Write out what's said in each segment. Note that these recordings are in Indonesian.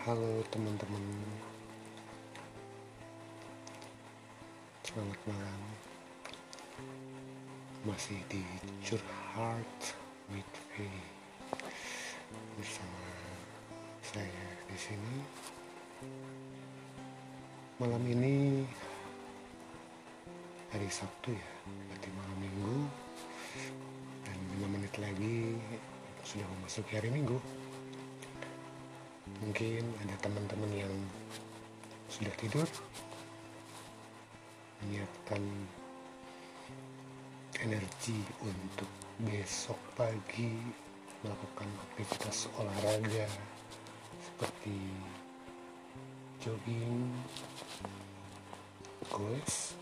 Halo teman-teman. Selamat malam. Masih di Curhat with V. Bersama saya di sini. Malam ini Hari Sabtu ya Berarti malam minggu. Dan 5 menit lagi Sudah memasuki hari minggu mungkin ada teman-teman yang sudah tidur menyiapkan energi untuk besok pagi melakukan aktivitas olahraga seperti jogging, goes,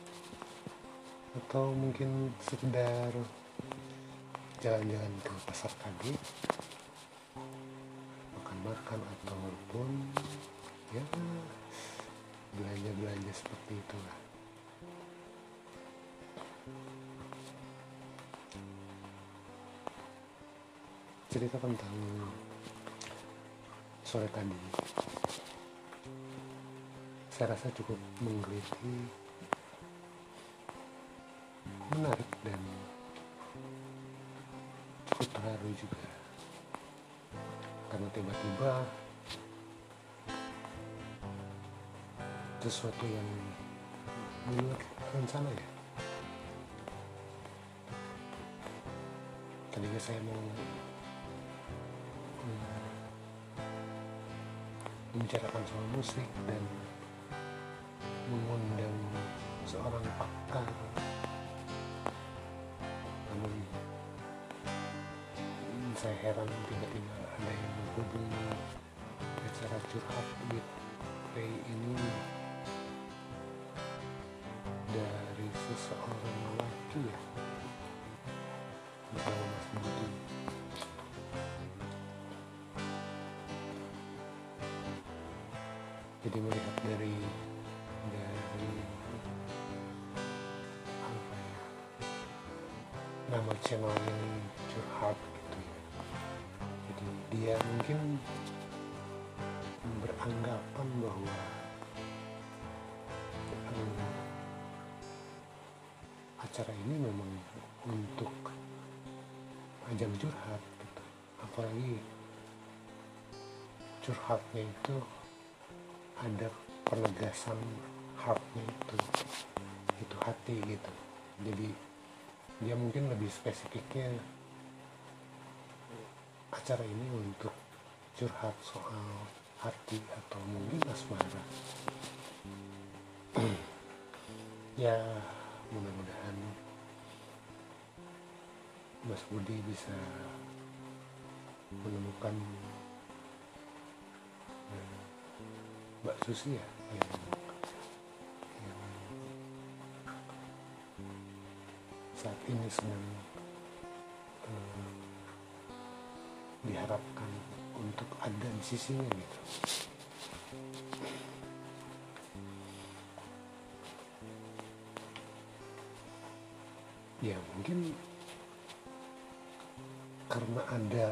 atau mungkin sekedar jalan-jalan ke pasar tadi itulah cerita tentang sore tadi. Saya rasa cukup menggeliti menarik dan terharu juga. Karena tiba-tiba sesuatu yang menurut rencana ya? Tadinya saya mau membicarakan soal musik dan mengundang seorang pakar namun saya heran tiba-tiba ada yang menghubungi acara curhat with Pay ini dari seseorang laki ya? Bernama Mas Budi jadi melihat dari dari apa ya? Nama channel ini curhat gitu ya. Jadi dia mungkin beranggapan bahwa acara ini memang untuk ajang curhat gitu. apalagi curhatnya itu ada penegasan heartnya itu itu hati gitu jadi dia mungkin lebih spesifiknya acara ini untuk curhat soal hati atau mungkin asmara ya mudah-mudahan Mas Budi bisa menemukan eh, Mbak Susi ya yang, yang saat ini sedang eh, diharapkan untuk ada di sisinya gitu. Ya mungkin karena ada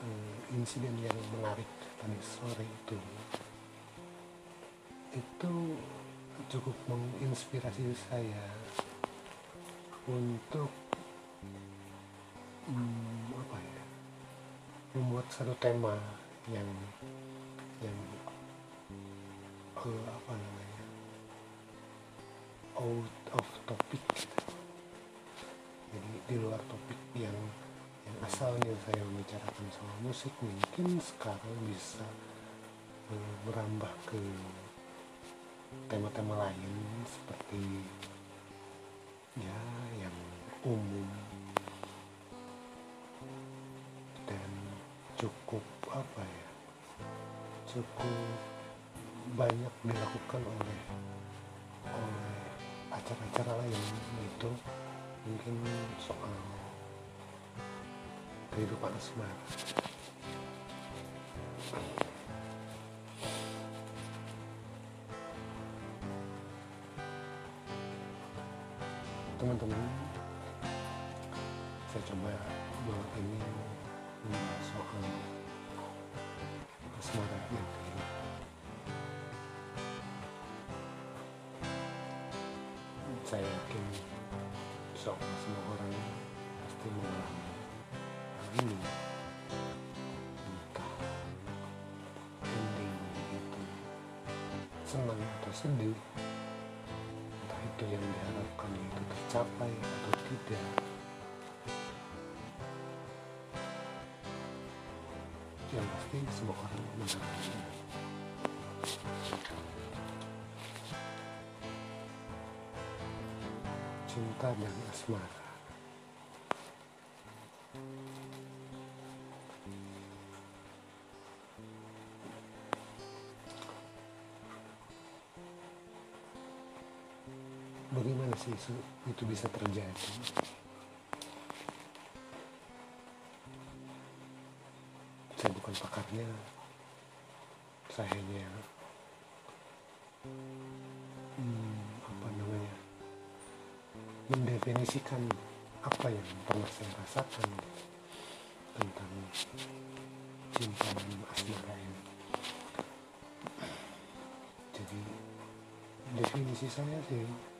uh, insiden yang menarik tadi sore itu. Itu cukup menginspirasi saya untuk hmm, apa ya membuat satu tema yang yang uh, apa namanya out of topic. Jadi di luar yang asalnya saya membicarakan soal musik mungkin sekarang bisa uh, merambah ke tema-tema lain seperti ya yang umum. Dan cukup apa ya cukup banyak dilakukan oleh oleh acara-acara lain itu mungkin soal kehidupan asmara teman-teman saya coba malam ini soal asmara yang hilang saya yakin semua orang pasti mengalami hal ini. Entah ending itu senang atau sedih. Entah itu yang diharapkan itu tercapai atau tidak. Yang pasti semua orang mengalami cinta dan asmara bagaimana sih itu, itu bisa terjadi? Saya bukan pakarnya. Saya hanya hmm, apa namanya mendefinisikan apa yang pernah saya rasakan tentang cinta dan asmara ini jadi definisi saya sih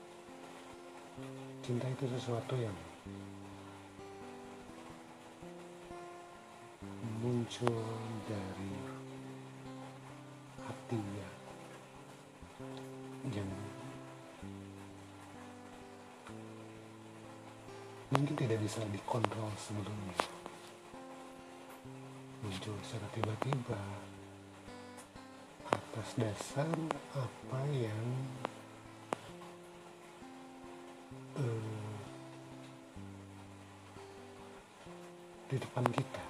cinta itu sesuatu yang muncul dari hatinya yang mungkin tidak bisa dikontrol sebelumnya. Muncul secara tiba-tiba atas dasar apa yang eh, di depan kita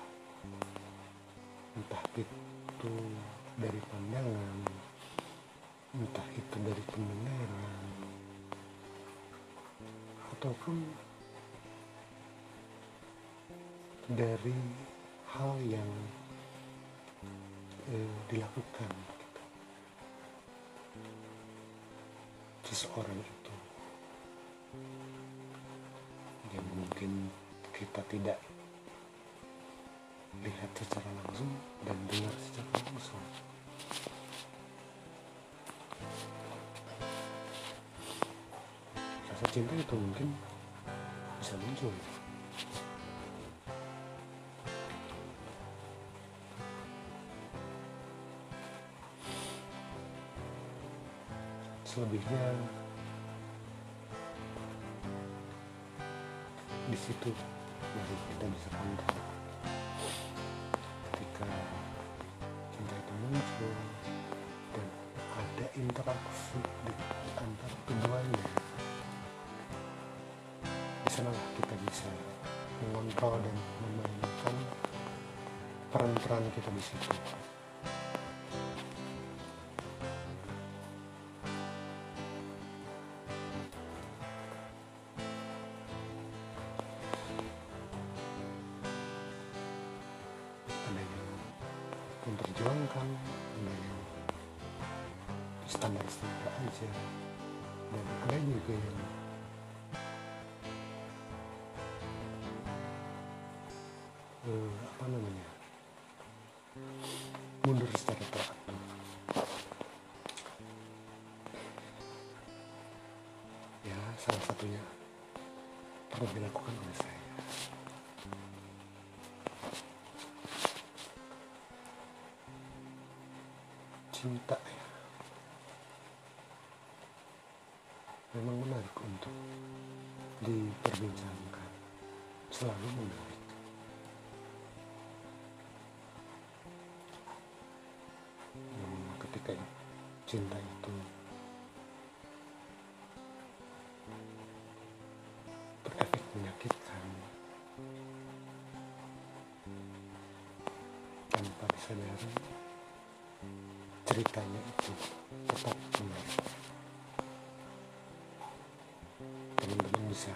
entah itu dari pandangan entah itu dari pendengaran ataupun dari hal yang eh, dilakukan gitu. seseorang itu yang mungkin kita tidak lihat secara langsung dan dengar secara langsung. Rasa cinta itu mungkin bisa muncul. Selebihnya di situ baru kita bisa kontrol ketika cinta itu muncul dan ada interaksi di antara keduanya di sanalah kita bisa mengontrol dan memainkan peran-peran kita di situ. Ada yang standar-standar aja. Dan ada juga yang eh, apa namanya? Mundur secara teratur ya salah satunya pernah dilakukan oleh saya cinta ya. Memang menarik untuk diperbincangkan. Selalu menarik. Namun ketika cinta itu berefek menyakitkan tanpa disadari ceritanya itu tetap menarik teman-teman bisa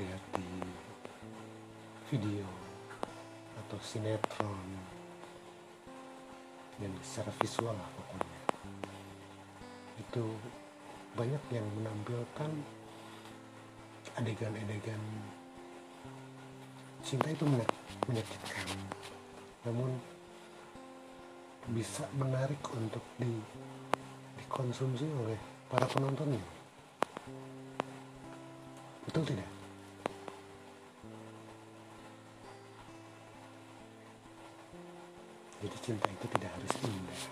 lihat di video atau sinetron yang secara visual lah pokoknya. Itu banyak yang menampilkan adegan-adegan cinta itu menyak- menyakitkan namun bisa menarik untuk di dikonsumsi oleh para penontonnya? Betul tidak? Jadi cinta itu tidak harus indah.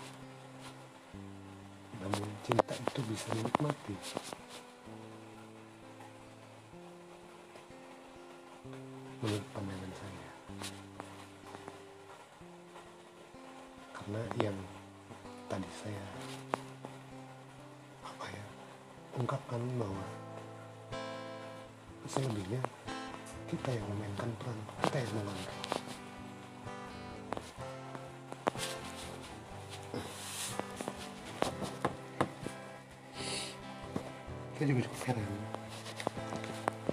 Namun cinta itu bisa dinikmati menurut pandangan saya karena yang tadi saya apa ya ungkapkan bahwa selebihnya kita yang memainkan peran kita yang mengontrol saya juga cukup heran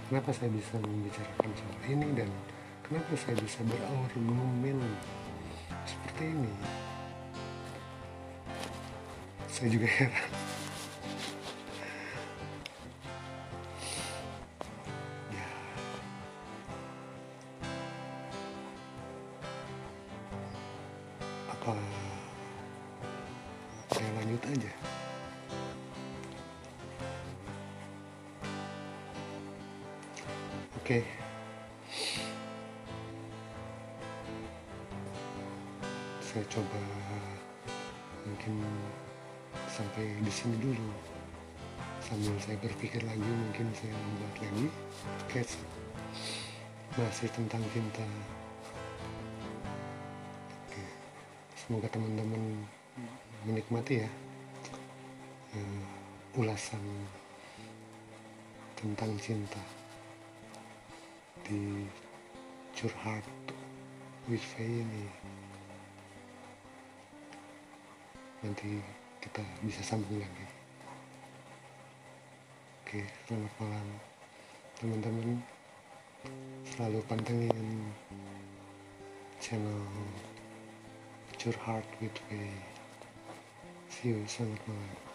kenapa saya bisa membicarakan soal ini dan kenapa saya bisa berargumen seperti ini saya juga heran. Ya. Apa saya lanjut aja? Oke. Saya coba mungkin sampai di sini dulu. Sambil saya berpikir lagi mungkin saya membuat lagi sketch masih tentang cinta. Oke. Semoga teman-teman menikmati ya uh, ulasan tentang cinta di curhat with Faye ini nanti kita bisa sambung lagi oke selamat malam. Teman-teman selalu pantengin channel curhat with Faye see you selamat malam